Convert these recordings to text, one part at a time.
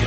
you.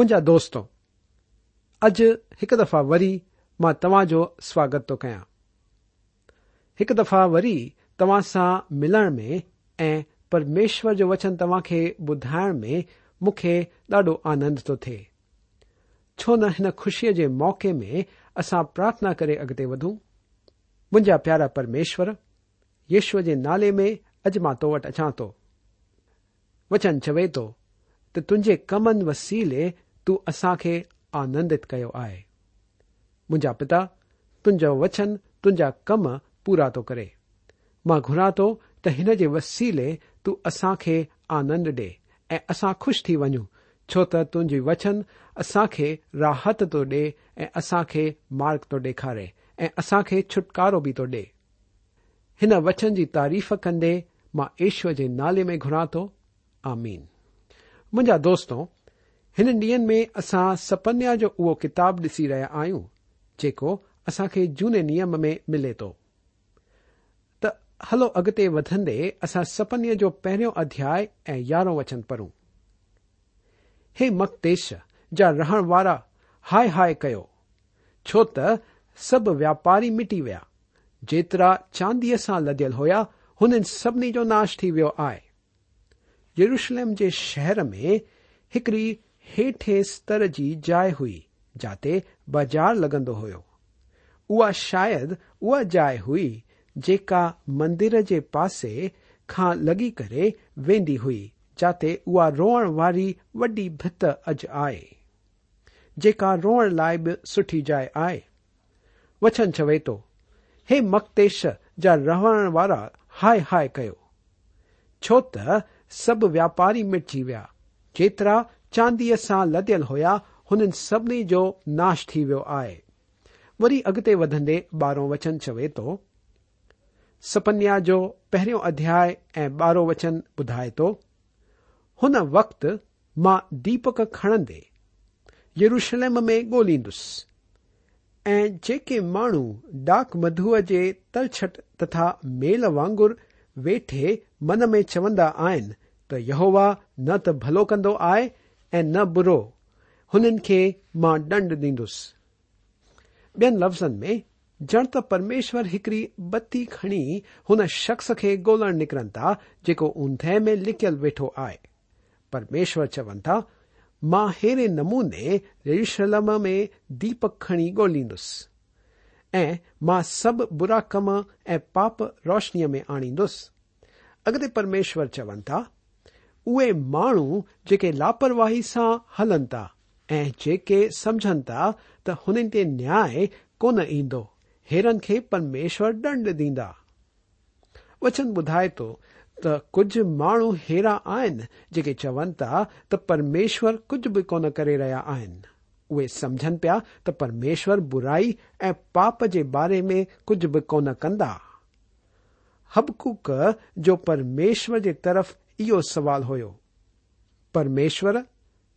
مجا دوستوںج ایک دفع وی تب جو سواگت تو كیا ایک دفع وی تاسا ملن میں پرمیشور كو وچن توا كے بدائن میں مكے ڈاڈو آنند تو تے چھو ن ان خوشی كے موقع میں اسا پرارتھنا كے اگتے ودوں ما پیارا پرمیشور یشو كے نالے میں اج ماں تو وٹ اچان تو وچن چوے تو त तुंहिंजे कमनि वसीले तूं खे आनंदित कयो आहे मुंहिंजा पिता तुंहिंजो वचन तुंहिंजा कम पूरा थो करे मां घुरा थो त हिन जे वसीले तूं असां खे आनंद ॾे ऐं असां खु़शि थी वञूं छो त तुंहिंजी वचन असां खे राहत थो ॾे ऐं असां खे मार्ग थो ॾेखारे ऐं असां खे छुटकारो बि थो ॾे हिन वचन जी तारीफ़ कंदे मां ईश्वर जे नाले में घुरा थो आमीन मुंहिंजा दोस्तो हिन ॾींहनि में असां सपन्या जो उहो किताब ॾिसी रहिया आहियूं जेको असां खे झूने नियम में मिले थो त हलो अॻिते वधंदे असां सपन्या जो पहिरियों अध्याय ऐं यारहों वचन पढ़ूं हे मकदेश जा रहण वारा हाय हाय कयो छो त सभु व्यापारी मिटी विया जेतिरा चांदीअ सां लदियल हुया हुननि सभिनी जो नाश थी वियो आहे یروشلم کے شہر میں ایکڑی ستر کی جی جائے ہوئی جاتے بازار لگ ہوا شاید اائ ہوئی جدر کے پاسی وینی ہوئی جاتے او رو ویت اج آئے رونے لائب سی جائے آئے وچن چوے تو مکتےش جا رہا ہائے ہائے چوت सभ व्यापारी मिटजी विया जेतिरा चांदीअ सां लदियल हुया हुननि सभिनी जो नाश थी वियो आहे वरी अॻिते वधंदे ॿारहों वचन चवे थो सपन्या जो पहिरियों अध्याय ऐं ॿारहों वचन ॿुधाए थो हुन वक़्तु मां दीपक खणंदे यरुशलम में ॻोल्हींदुसि ऐं जेके माण्हू डाक मधुअ जे तलछट तथा मेल वांगुर वेठे मन में चवंदा आहिनि یہو وا نہ تو بھلو کند آئے ن بروین ڈنڈ ڈیس بین لفظن میں جڑ ت پرمیشور ایکڑی بتی کھڑی ہو شخص کے گول نکرن تا جکو اندہ میں لکل ویٹو آئے پرمیشور چون تا ماں ایرے نمونے رجشلم میں دیپک کمی گولیس ای سب برا کم ای پاپ روشنی میں آنیس اگتے پرمیشور چون تا उहे माण्हू जेके लापरवाही सां हलनि था ऐं जेके समझनि था त हुननि ते न्याय कोन ईंदो हेरन खे परमेश्वर डंड ॾींदा वचन ॿुधाए थो त कुझ माण्हू हेरा आहिनि जेके चवनि था त परमेश्वर कुझ बि कोन करे रहिया आहिनि उहे समझनि पिया त परमेश्वर बुराई ऐं पाप जे बारे में कुझ बि कोन कंदा हबकुक जो परमेश्वर जे तरफ़ इहो सवाल हो परमेश्वर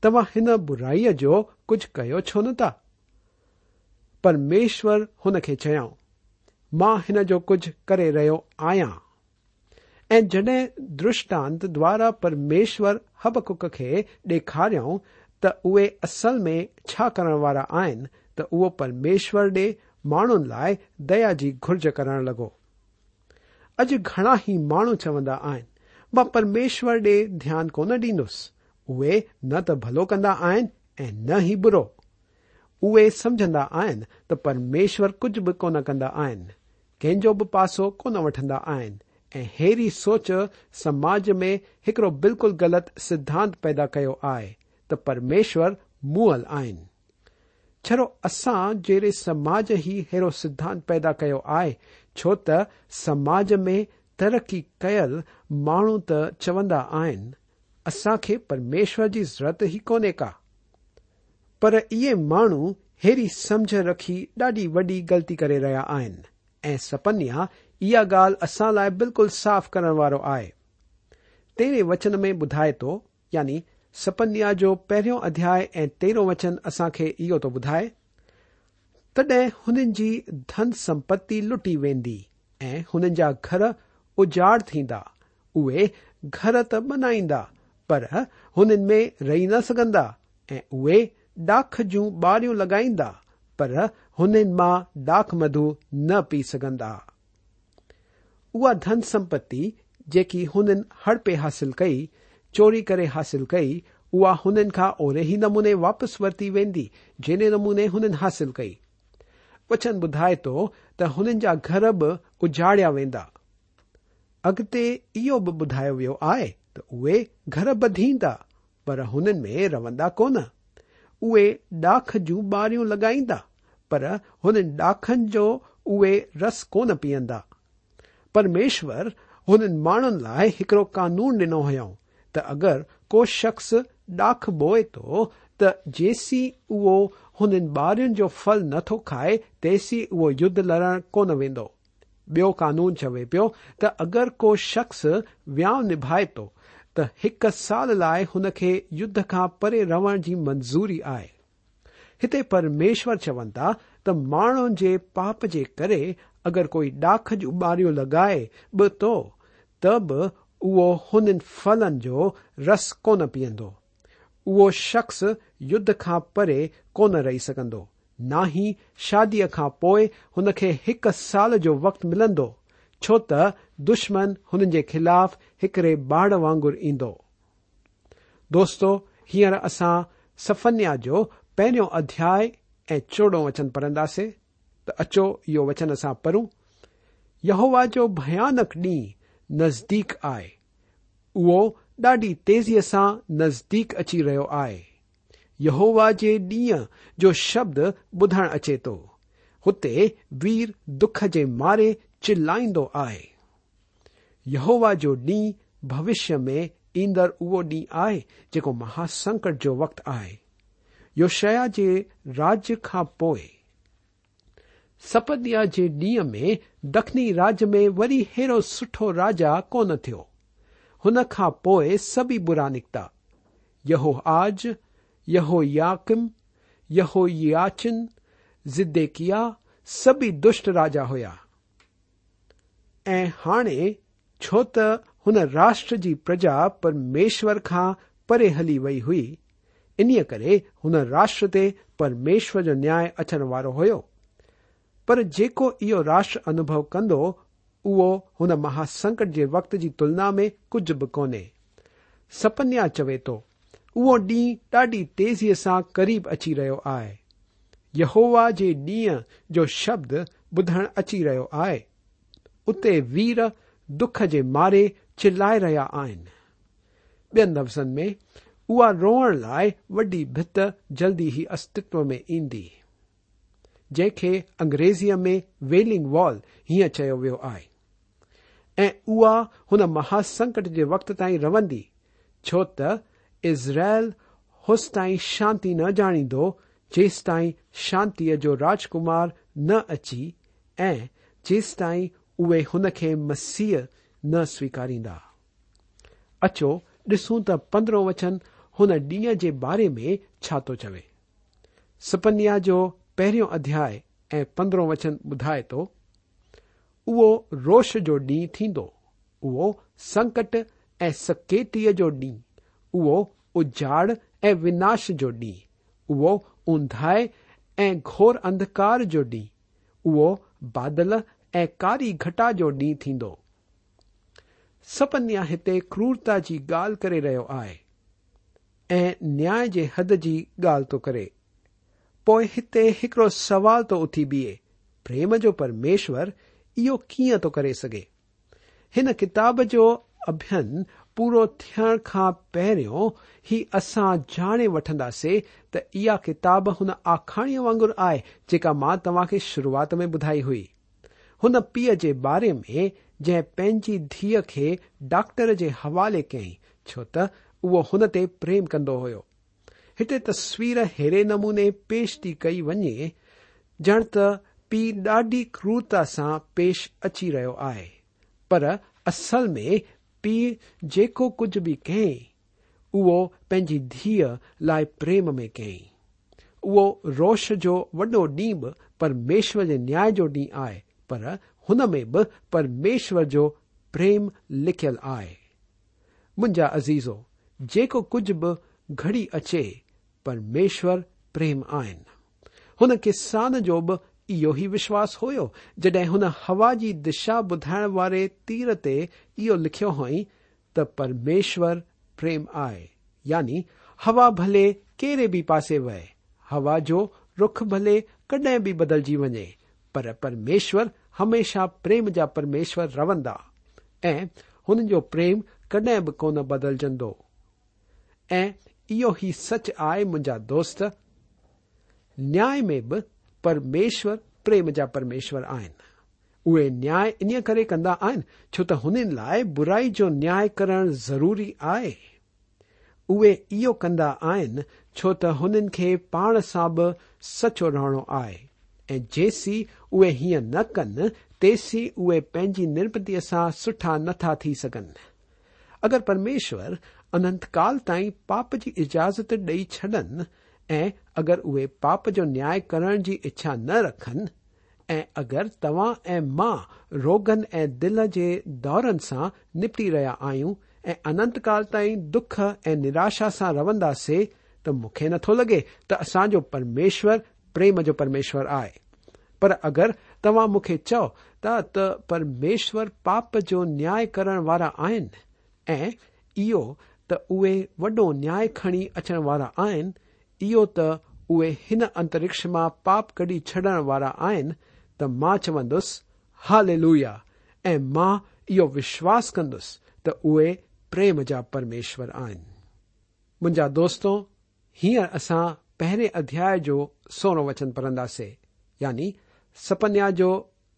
तव्हां हिन बुराईअ जो कुझ कयो छो न था परमेश्वर हुन खे चयऊं मां हिन जो कुझु करे रहियो आहियां ऐं जड॒हिं दृष्टांत द्वारा परमेश्वर हबकुक खे ॾेखारियऊं त उहे असल में छा करण वारा आहिनि त उहो परमेश्वर ॾे माण्हुनि लाइ दया जी घुर्ज करण लॻो अॼु घणा ई माण्हू चवंदा आहिनि پرمیشور ڈیان کون ڈیندس اے ن تلو کردا ن ہی بروے سمجھندا آن توشور کچھ بھی کون کندہ آنجو بھی پاسو کو وٹندہ آن ایس سوچ سماج میں ایکڑو بالکل غلط سدھانت پیدا کرمشور مہل آرو اثا جڑے سماج ہی ایرو سدھانت پیدا کرے چوت سماج میں तरक़ी कयल माण्हू त चवंदा आहिनि असां खे परमेश्वर जी ज़रूरत ई कोन्हे का पर इहे माण्हू हेरी समझ रखी ॾाढी वॾी ग़लती करे रहिया आहिनि ऐं सपन्या इहा ॻाल्हि असां लाइ बिल्कुलु साफ़ करण वारो आहे तरह वचन में ॿुधाए थो यानी सपन्या जो पहिरियों अध्याय ऐं तेरो वचन असां खे इहो थो ॿुधाए तॾहिं हुननि जी धन सम्पति लुटी वेंदी ऐं हुननि जा घर उजाड़ थींदा उहे घर त मनाईंदा पर हुननि में रही न सघंदा ऐं उहे डाख जूं ॿारियूं लॻाईंदा पर हुननि मां डाख मधु न पी सघंदा उहा धन सम्पति जेकी हुननि हड़पे हासिल कई चोरी करे हासिल कई उहा हुननि खां ओहिड़े ई नमूने वापसि वरती वेंदी जहिड़े नमूने हुननि हासिल कई वचन ॿुधाए थो त हुननि जा घर बि उजाड़िया वेंदा अॻिते इहो बि ॿुधायो वियो आहे त उहे घर बधीन्दा पर हुननि में रहंदा कोन उहे डाख जूं ॿारियूं लॻाईंदा पर हुननि डाखनि जो उहे रस कोन पीअंदा परमेश्वर हुननि माण्हुनि लाइ हिकड़ो कानून ॾिनो हुयो त अगरि को शख्स डाख बोए थो त जेसी उहो हुननि ॿारियुनि जो फल नथो खाए तेसी उहो युद्ध लड़ण कोन वेंदो बियो कानून चवे पियो त अगरि को शख़्स विहाउ निभाए थो त हिकु साल लाइ हुन खे युद्ध खां परे रहण जी मंज़ूरी आहे हिते परमेश्वर चवनि था त माण्हुनि जे पाप जे करे अगरि कोई डाख जूं बारियूं लॻाए बि थो त बि उहो हुननि फलनि जो रस कोन पीअंदो उहो शख़्स युद्ध खां परे कोन रही सघंदो न ई शादीअ खां पोइ हुन खे हिकु साल जो वक़्तु मिलंदो छो त दुश्मन हुन जे ख़िलाफ़ हिकड़े बाड़ वांगुर ईंदो दोस्तो हींअर असां सफ़न्या जो पहिरियों अध्याय ऐं चोड़ो वचन पढ़ंदासीं त अचो इहो वचन असां पढ़ूं यहोवा जो भयानक ॾींहुं नज़दीक आहे उहो ॾाढी तेज़ीअ सां नज़दीक अची रहियो आहे یہوا ج ڈی جو شبد بدھن اچے تو ہوتے ویر دکھ چلائی آئےو جو ڈی بوشیہ میں ایدڑ او ڈی آئے جکو مہا سنکٹ جو وقت آئے یوشیا راج کے سپدیا کے ڈی میں دکھنی راج میں وی اڑ سٹھو راجا کون تھوئ سب برا نکتا یہو آج یو یاقم یہو یعن ضدی کیا سبھی دش راجا ہوا ہا چوت ہو راشٹر کی جی پرجا پرمشور خا پے ہلی وئی ہوئی ان راشٹر تریمشور جو نیا اچن والو ہوکو یہ راشٹر انہ مہاسکٹ کے وقت کی جی تلنا میں کچھ بھی کونے سپنیا چوت उहो ॾींहुं ॾाढी तेज़ीअ सां करीब अची रहियो आहे यहोवा जे ॾींहं जो शब्द ॿुधण अची रहियो आहे उते वीर दुख जे मारे चिलाए रहिया आहिनि ॿियनि लफ़्ज़नि में उहा रोअण लाइ वॾी भित जल्दी ई अस्तित्व में ईंदी जंहिंखे अंग्रेजीअ में वेलिंग वॉल हीअं चयो वियो आहे ऐं उहा हुन महासंकट जे वक़्त ताईं रहंदी छो त इज़राइल होसि ताईं शांती न ॼाणींदो जेसि ताईं शांतीअ जो राजकुमार न अची ऐं जेसि ताईं उहे हुन खे मसीह न स्वीकारींदा अचो ॾिसूं त पंद्रहों वचन हुन ॾींहं जे बारे में छा थो चवे सपन्या जो पहिरियों अध्याय ऐं पंद्रहों वचन ॿुधाए थो उहो रोष जो ॾींहुं थींदो उहो संकट ऐं सकेतीअ जो ॾींहुं उहो उजाड़ ऐं विनाश जो ॾींहुं उहो ऊंधाए ऐं घोर अंधकार जो ॾींहुं उहो बादल ऐं कारी घटा जो ॾींहुं थींदो सपन्या हिते क्रूरता जी ॻाल्हि करे रहियो आहे ऐं न्याय जे हद जी ॻाल्हि थो करे पोइ हिते हिकड़ो सवाल थो उथी बीहे प्रेम जो परमेश्वर इहो कीअं थो करे सघे हिन किताब जो अभ्यन पूरो थियण खां पहिरियों ही असां ॼाणे वठंदासीं त इहा किताब हुन आखाणीअ वांगुर आहे जेका मां तव्हां खे शुरूआत में ॿुधाई हुई हुन पीउ जे बारे में जंहिं पंहिंजी धीअ खे डॉक्टर जे हवाले कयई छो त उहो हुन ते प्रेम कंदो हो हिते तस्वीर अहिड़े नमूने पेश थी कई वञे ॼण त पीउ ॾाढी क्रूरता सां पेश अची रहियो आहे पर असल में پی جن دھی لائے پریم میں کئی او روش جو وڈو ڈی بارمشور نیا جو ڈی آئے پرمیشور جو پریم لکھ آئے مجھا عزیزو جھجھ ب گڑی اچر پریم آن ہوسان جو بھی یہی وشواس ہو جدیں ہن ہى دشا بدھائیں والے تیر تیو لکھمیشور پریم آئے یعنی ہا بھلے کہے بھی پاسے وہ ہا جو روخ بھلے کڈ بھی بدل جی وجے پرمیشور ہمیشہ پریم جا پرمیشر روندہ پریم کڈ کو بدل جچ آئے منجا دوست نیا میں بھی परमेश्वर प्रेम जा परमेश्वर आहिनि उहे न्याय इएं करे कंदा आहिनि छो त हुननि लाइ बुराई जो न्याय करण ज़रूरी आहे उहे इहो कंदा आहिनि छो त हुननि खे पाण सां बि सचो रहणो आहे ऐं जेसी उहे हीअं न कन तेसी उहे पंहिंजी निर्पतीअ सां सुठा नथा थी सघनि अगरि परमेश्वर अनंतकाल ताईं पाप जी इजाज़त ॾेई छॾनि ऐं अगरि उहे पाप जो न्याय करण जी इच्छा न रखनि ऐं अगरि तव्हां ऐं मां रोगन ऐं दिल जे दौरनि सां निपटी रहिया आहियूं ऐं अनंत काल ताईं दुख ऐं निराशा सां रहंदासीं त मूंखे नथो लगे त असांजो परमेश्वर प्रेम जो परमेश्वर आहे पर अगरि तव्हां मूंखे चओ त परमेश्वर पाप जो न्याय करण वारा आहिनि ऐं इहो त उहे वॾो न्याय खणी अचण वारा आहिनि اے انترکش میں پاپ کڈی چڈن والا ت ما چونس حال لویا او وشواس كندس تے پریم جا پرمیشر آجا دوستوں ہیر اصا پہ ادیا سورو وچن پڑھدے یعنی سپنیا جو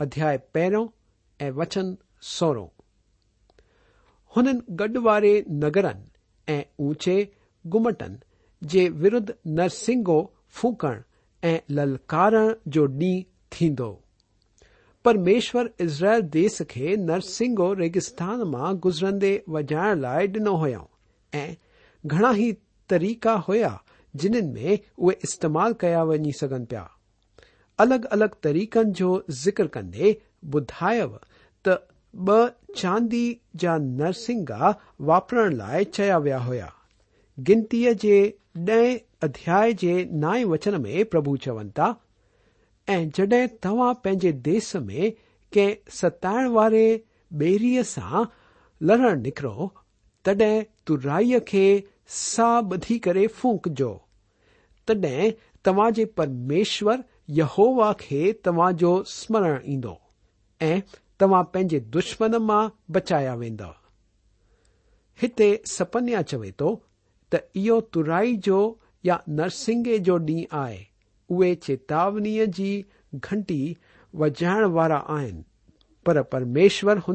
ادیا پہ وچن سو گڈ والے نگرن ای اچے گُمٹن ج ود نرسو ف للکار جو ڈیند پرمیشور اسرائل دیس کے نرسنگ ریگستان میں گزردے وجائن لائ ڈ ہو گھنا ہی طریقہ ہوا جن میں وہ استعمال کیا ون سکن پیا الگ الگ طریقوں کا ذکر کردی بدائب ت چاندی جا نرسا واپر لائ و ہوا گنتی دیں ادیا نائیں وچن میں پرب چون تا جڈیں تا پے دیس میں کتائن والے بےری سے لڑ نکرو تڈ تائی کے سا بدھی کر فونکو تڈ ترمیش ی ہوا کے تماجو سمرن ایو تنجے دشمن ما بچایا وت سپنیا چوے تو ترائی جو یا نرسنگ جو ڈی ہے اے چیتاونی کی گھنٹی وجائنوارا پرمیشور ہو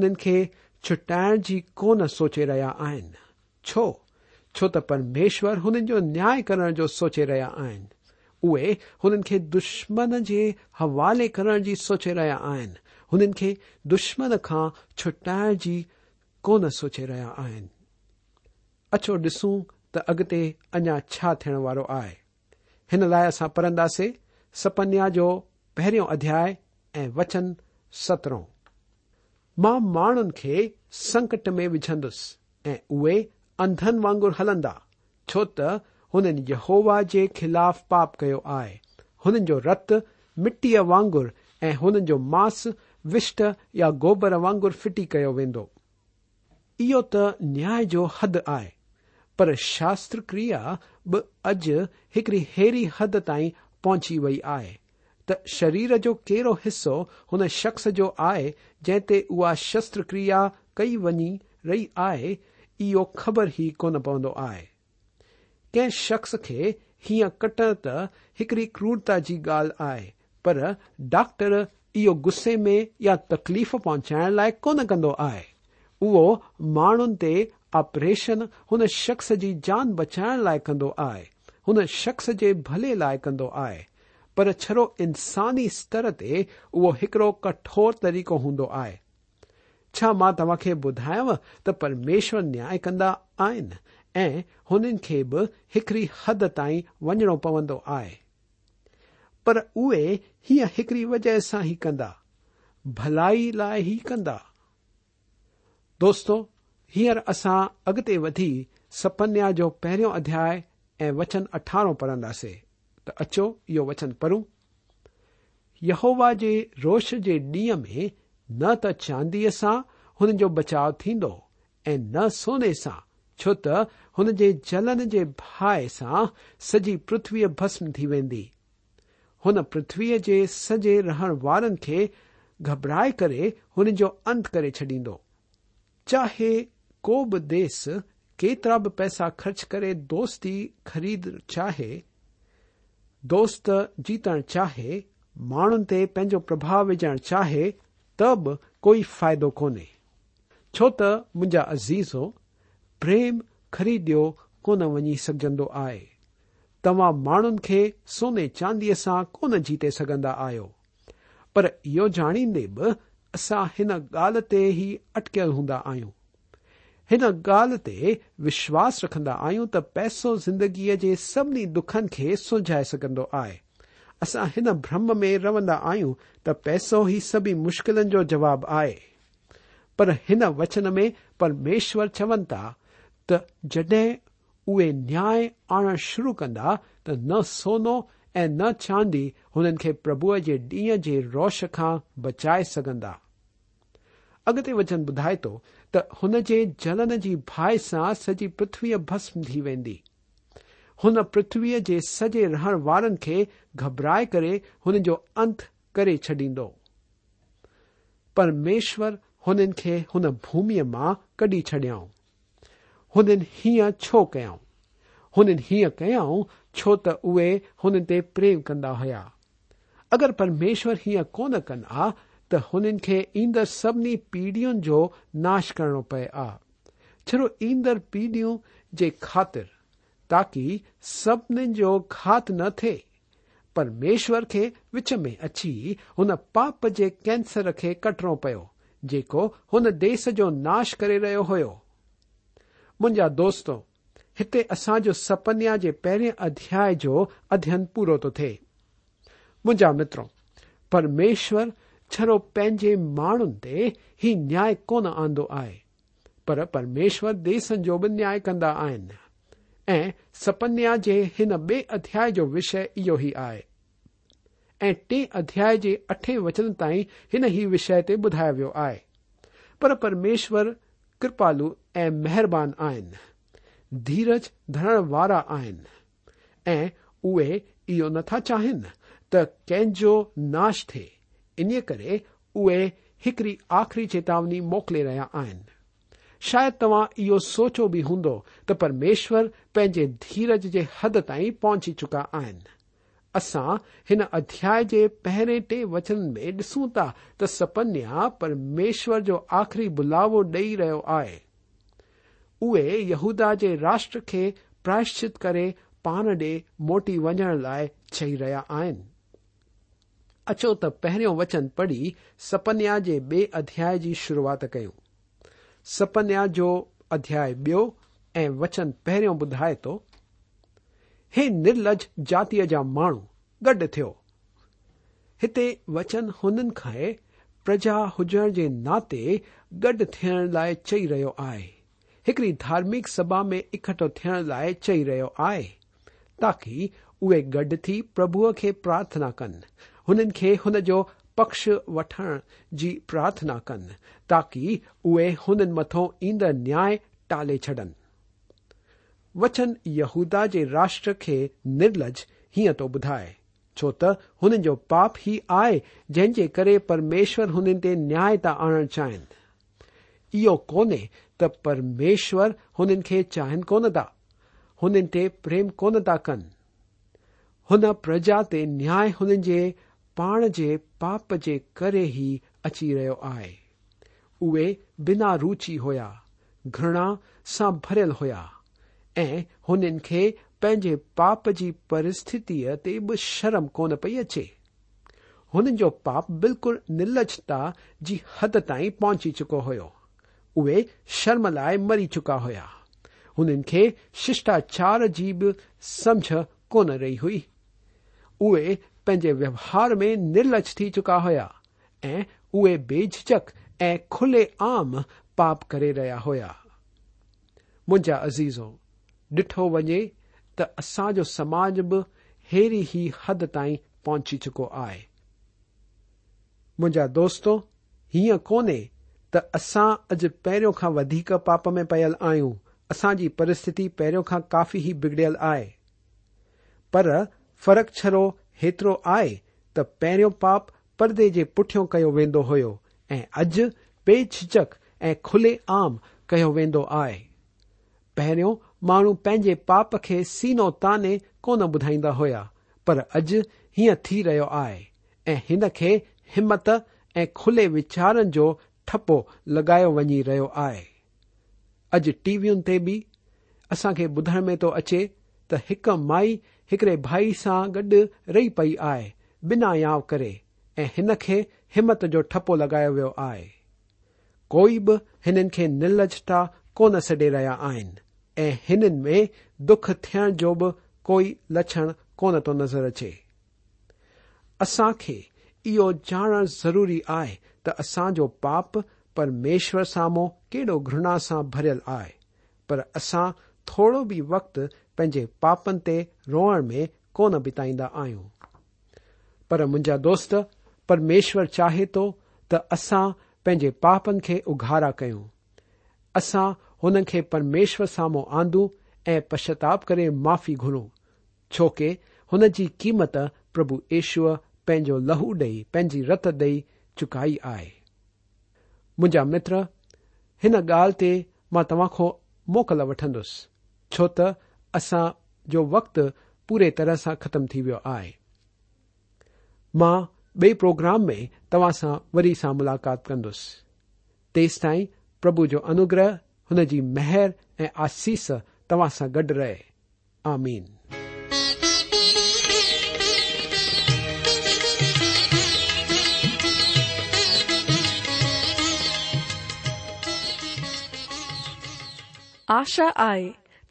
چھٹائن کی کون سوچے رہا ہے پرمیشور ہون کو نیا کرن جو سوچے رہا ہے اے ان کے دشمن کے حوالے کر سوچے رہے آے دشمن کا چھٹائن جن سوچے رہے آسوں त अॻिते अञा छा थियण वारो आहे हिन लाइ असां पढ़ंदासीं सपन्या जो पहिरियों अध्याय ऐं वचन सतरो मां माण्हुनि खे संकट में विझंदुसि ऐं उहे अंधनि वांगुर हलंदा छो त हुननि यहोवा जे ख़िलाफ़ पाप कयो आहे हुननि जो रत मिटीअ वांगुर ऐं हुननि जो मांस विष्ट या गोबर वांगुर फिटी कयो वेंदो इहो त न्याय जो हद आहे पर शास्त्र क्रिया बि अॼु हिकड़ी हेड़ी हद ताईं पहुची वई आहे त शरीर जो कहिड़ो हिसो हुन शख़्स जो आहे जंहिं ते उहा शस्त्र क्रिया कई वञी रही आहे इहो ख़बर ई कोन पवंदो आहे कंहिं शख़्स खे हीअं कटण त हिकड़ी क्रूरता जी ॻाल्हि आहे पर डॉक्टर इहो गुस्से में या तकलीफ़ पहुचाइण लाइ कोन कन्दो आहे उहो माण्हुनि ते ऑपरेशन हुन शख़्स जी जान बचाइण लाइ कंदो आहे हुन शख़्स जे भले लाइ कंदो आहे पर छड़ो इंसानी स्तर ते उहो हिकड़ो कठोर तरीक़ो हूंदो आहे छा मां तव्हां खे ॿुधायांव त परमेश्वर न्याय कंदा आहिनि ऐं हुननि खे बि हिकड़ी हद ताईं वञणो पवंदो आहे पर उहे हीअं हिकड़ी वजह सां ई कंदा भलाई लाइ ई कंदा दोस्तो ہیر اسا اگتے ودی سپنیا جو پہرو ادیا وچن اٹھارہ پڑھداسے تو اچو یہ وچن پڑھوں یہوبا کے روش کے ڈیئ میں ن تاندی سے انجو بچاؤ ٹھو ای سونے سے چوت ہو جلن کے بہائے سجی پرتوی بسم تھی ویندی ہوتوی کے سجے رہن وال گبرائے کرت کر چڈید چاہے को बि देस केतिरा बि पैसा खर्च करे दोस्ती खरीद चाहे दोस्त जीतणु चाहे माण्हुनि ते पंहिंजो प्रभाव विझणु चाहे त बि कोई फ़ाइदो कोन्हे छो त मुंहिंजा अज़ीज़ो प्रेम ख़रीदियो कोन वञी सघजंदो आहे तव्हां माण्हुनि खे सोने चांदीअ सां कोन जीते सघंदा आहियो पर इहो ॼाणींदे बि असां हिन ॻाल्हि ते ई अटकियल हूंदा आहियूं हिन ॻाल्हि ते विश्वास रखंदा आहियूं त पैसो ज़िंदगीअ जे सभिनी दुखनि खे सुझाए सघंदो आहे असां हिन भ्रम में रहंदा आहियूं त पैसो ई सभी मुश्किलनि जो जवाबु आहे पर हिन वचन में परमेश्वर चवनि था त जॾहिं उहे न्याय आणण शुरू कंदा त न सोनो ऐं न चांदी हुननि खे प्रभुअ जे ॾींहं जे रोश खां बचाए सघंदा अॻिते वचन ॿुधाए थो त हुन जे जलन जी भाए सां सॼी पृथ्वीअ भस्म थी वेंदी हुन पृथ्वीअ जे सॼे रहण वारनि खे घबराए करे हुन जो अंत करे छॾींदो परमेश्वर हुननि खे हुन भूमीअ मां कढी छडि॒ऊं हुननि हीअं छो कयाऊं हुननि हीअं कयाऊं छो त उहे हुन ते प्रेम कंदा हुया अगरि परमेश्वर हीअं कोन कंदा त हुननि खे ईंदड़ सभिनी पीढ़ियुनि जो नाश करणो पए आ छो ईंदड़ पीढ़ियूं जे ख़ातिर ताकी सभिनी जो घात न थे परमेश्वर खे विच में अची हुन पाप जे कैंसर खे कटणो पियो जेको हुन देस जो नाश करे रहियो हो मुंहिंजा दोस्तो हिते असांजो सपन्या जे पहिरें अध्याय जो अध्ययन पूरो थो थे मुंहिंजा मित्रो परमेश्वर छो पंहिंजे माण्हुनि ते ही न्याय कोन आंदो आहे परमेश्वर देस जो बि न्याय कंदा आहिनि ऐं सपन्या जे हिन बे अध्याय जो विषय इहो ई आहे ऐं टे अध्याय जे अठे वचन ताईं हिन ही विषय ते ॿुधायो वियो आहे पर परमेश्वर कृपालु ऐं मेहरबान आहिनि धीरज धरण वारा आहिनि ऐं उहे इयो नथा चाहिनि त कंहिंजो नाश इन करे उहे हिकड़ी आख़िरी चेतावनी मोकिले रहिया आहिनि शायदि तव्हां इहो सोचो बि हूंदो त परमेश्वर पंहिंजे धीरज जे हद ताईं पहुची चुका आहिनि असां हिन अध्याय जे पहिरें टे वचन में ॾिसूं था त सपन्या परमेश्वर जो आख़िरी बुलावो ॾेई रहियो आहे उहे यहूदा जे राष्ट्र खे प्रायश्चित करे पाण ॾे मोटी वञण लाइ चई रहिया आहिनि اچو ت پہ وچن پڑھی سپنیا کے بے ادیا شروعات کروں سپنیا جو ادیا بیچن پہ بدائے تو ہے نرلج جاتی جا مو گیات وچن ہون خا ہے پرجا ہوجن کے ناتے گڈ تھے چئی رہے آئے ایکڑی دارمک سبا میں اکٹھو تھن چئی رہے آئے تاکہ اوے گڈ تھی پربھی پارتھنا کن ہنجو پکش و پرارتھنا كن تاكی اوے ان متو اید نیا ٹالے چڈن وچن ودا جاشٹر كے نرلج ہيں تو بدھائے چوت ہن كو پاپ ہى آئے جن كر پرميشور ہن تے نيا تا آن چاہن يہ كويں تو پرميشور ہن چاہن كون تا ہن ترم کو كن ہن پجا تيں نئے ان पाण जे पाप जे करे ई अची रहियो आहे उहे बिना रुचि हुया घृणा सां भरियल हुया ऐं हुननि खे पंहिंजे पाप जी परिस्थितीअ ते बि शर्म कोन पई अचे हुननि जो पाप बिल्कुल निलजता जी हद ताईं पहुची चुको हुयो उहे शर्म लाइ मरी चुका हुया हुननि खे शिष्टाचार जी बि समझ कोन रही हुई उहे ووہار میں نرلچھ چکا ہوا بےچچک ایلے آم پاپ کر رہا ہوا مجھا عزیزوں ڈھٹو وجے تسا جو سماج بہری ہی حد تہچی چکو آئے ما دوستوں ہوں کون تسا اج پہ پاپ میں پیل آئوں اصا جی پرست پہرو کا کافی بگڑل ہے پر فرق چرو हेतिरो आहे त पहिरियों पाप परदे जे पुठियां कयो वेंदो हो ऐं अॼु पेझझक ऐं खुले आम कयो वेंदो आहे पहिरियों माण्हू पंहिंजे पाप खे सीनो ताने कोन ॿुधाईंदा हुया पर अॼु हीअं थी रहियो आहे ऐं हिन खे हिमत ऐं खुले वीचारनि जो ठपो लॻायो वञी रहियो आहे अॼु टीवियुनि ते बि असांखे ॿुधण में थो अचे त हिकु माई हिकड़े भाई सां गॾु रही पई आहे बिना याव करे ऐं हिन खे हिमत जो ठपो लॻायो वियो आहे कोई बि हिननि खे निलजता कोन सॾे रहिया आहिनि ऐं हिननि में दुख थियण जो बि कोई लक्षण कोन थो नज़र अचे असां खे इहो ॼाणण ज़रूरी आहे त असांजो पाप परमेश्वर साम्हूं कहिड़ो घृणा सां भरियल आहे पर असां थोरो बि वक़्तु पंहिंजे पापनि ते रोअण में कोन बिताईंदा आहियूं पर मुंहिंजा दोस्त परमेश्वर चाहे थो त असां पंहिंजे पापनि खे उघारा कयूं असां हुन खे परमेश्वर साम्हूं आंदू ऐं पश्चाताप करे माफ़ी घुरूं छो कि हुन जी क़ीमत प्रभु ईश्व पंहिंजो लहू ॾेई पंहिंजी रत ॾेई चुकाई आहे मुंहिंजा मित्र हिन ॻाल्हि ते मां तव्हां खां मोकल वठंदुसि छो त وقت پورے طرح سے ختم تھی ویسے پروگرام میں تاسا وری سا ملاقات کرس تا پرب جو انوگرہ ان مہر اصیس تا سا گڈ رمین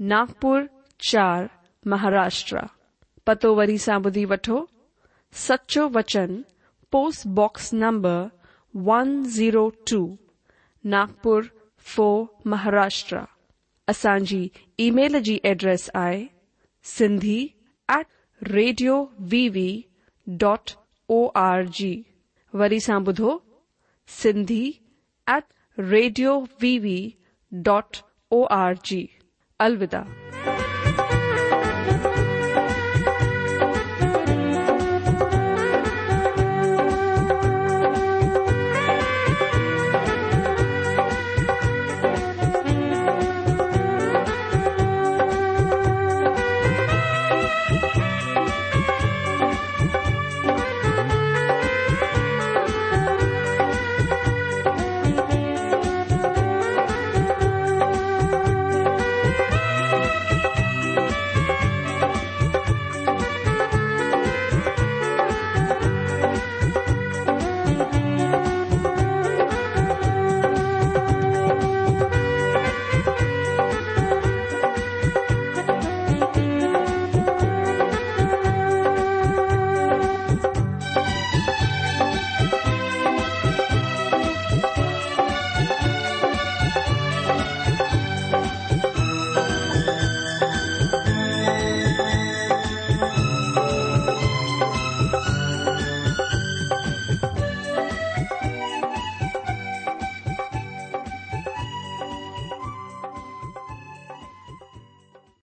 ناگپر چار مہاراشٹر پتو وی سا بدھی وٹو سچو وچن post box number one zero two Nagpur four Maharashtra اچانى email كى address آئى set radio V V dot O R G ودھو set radio V V dot O R G अलविदा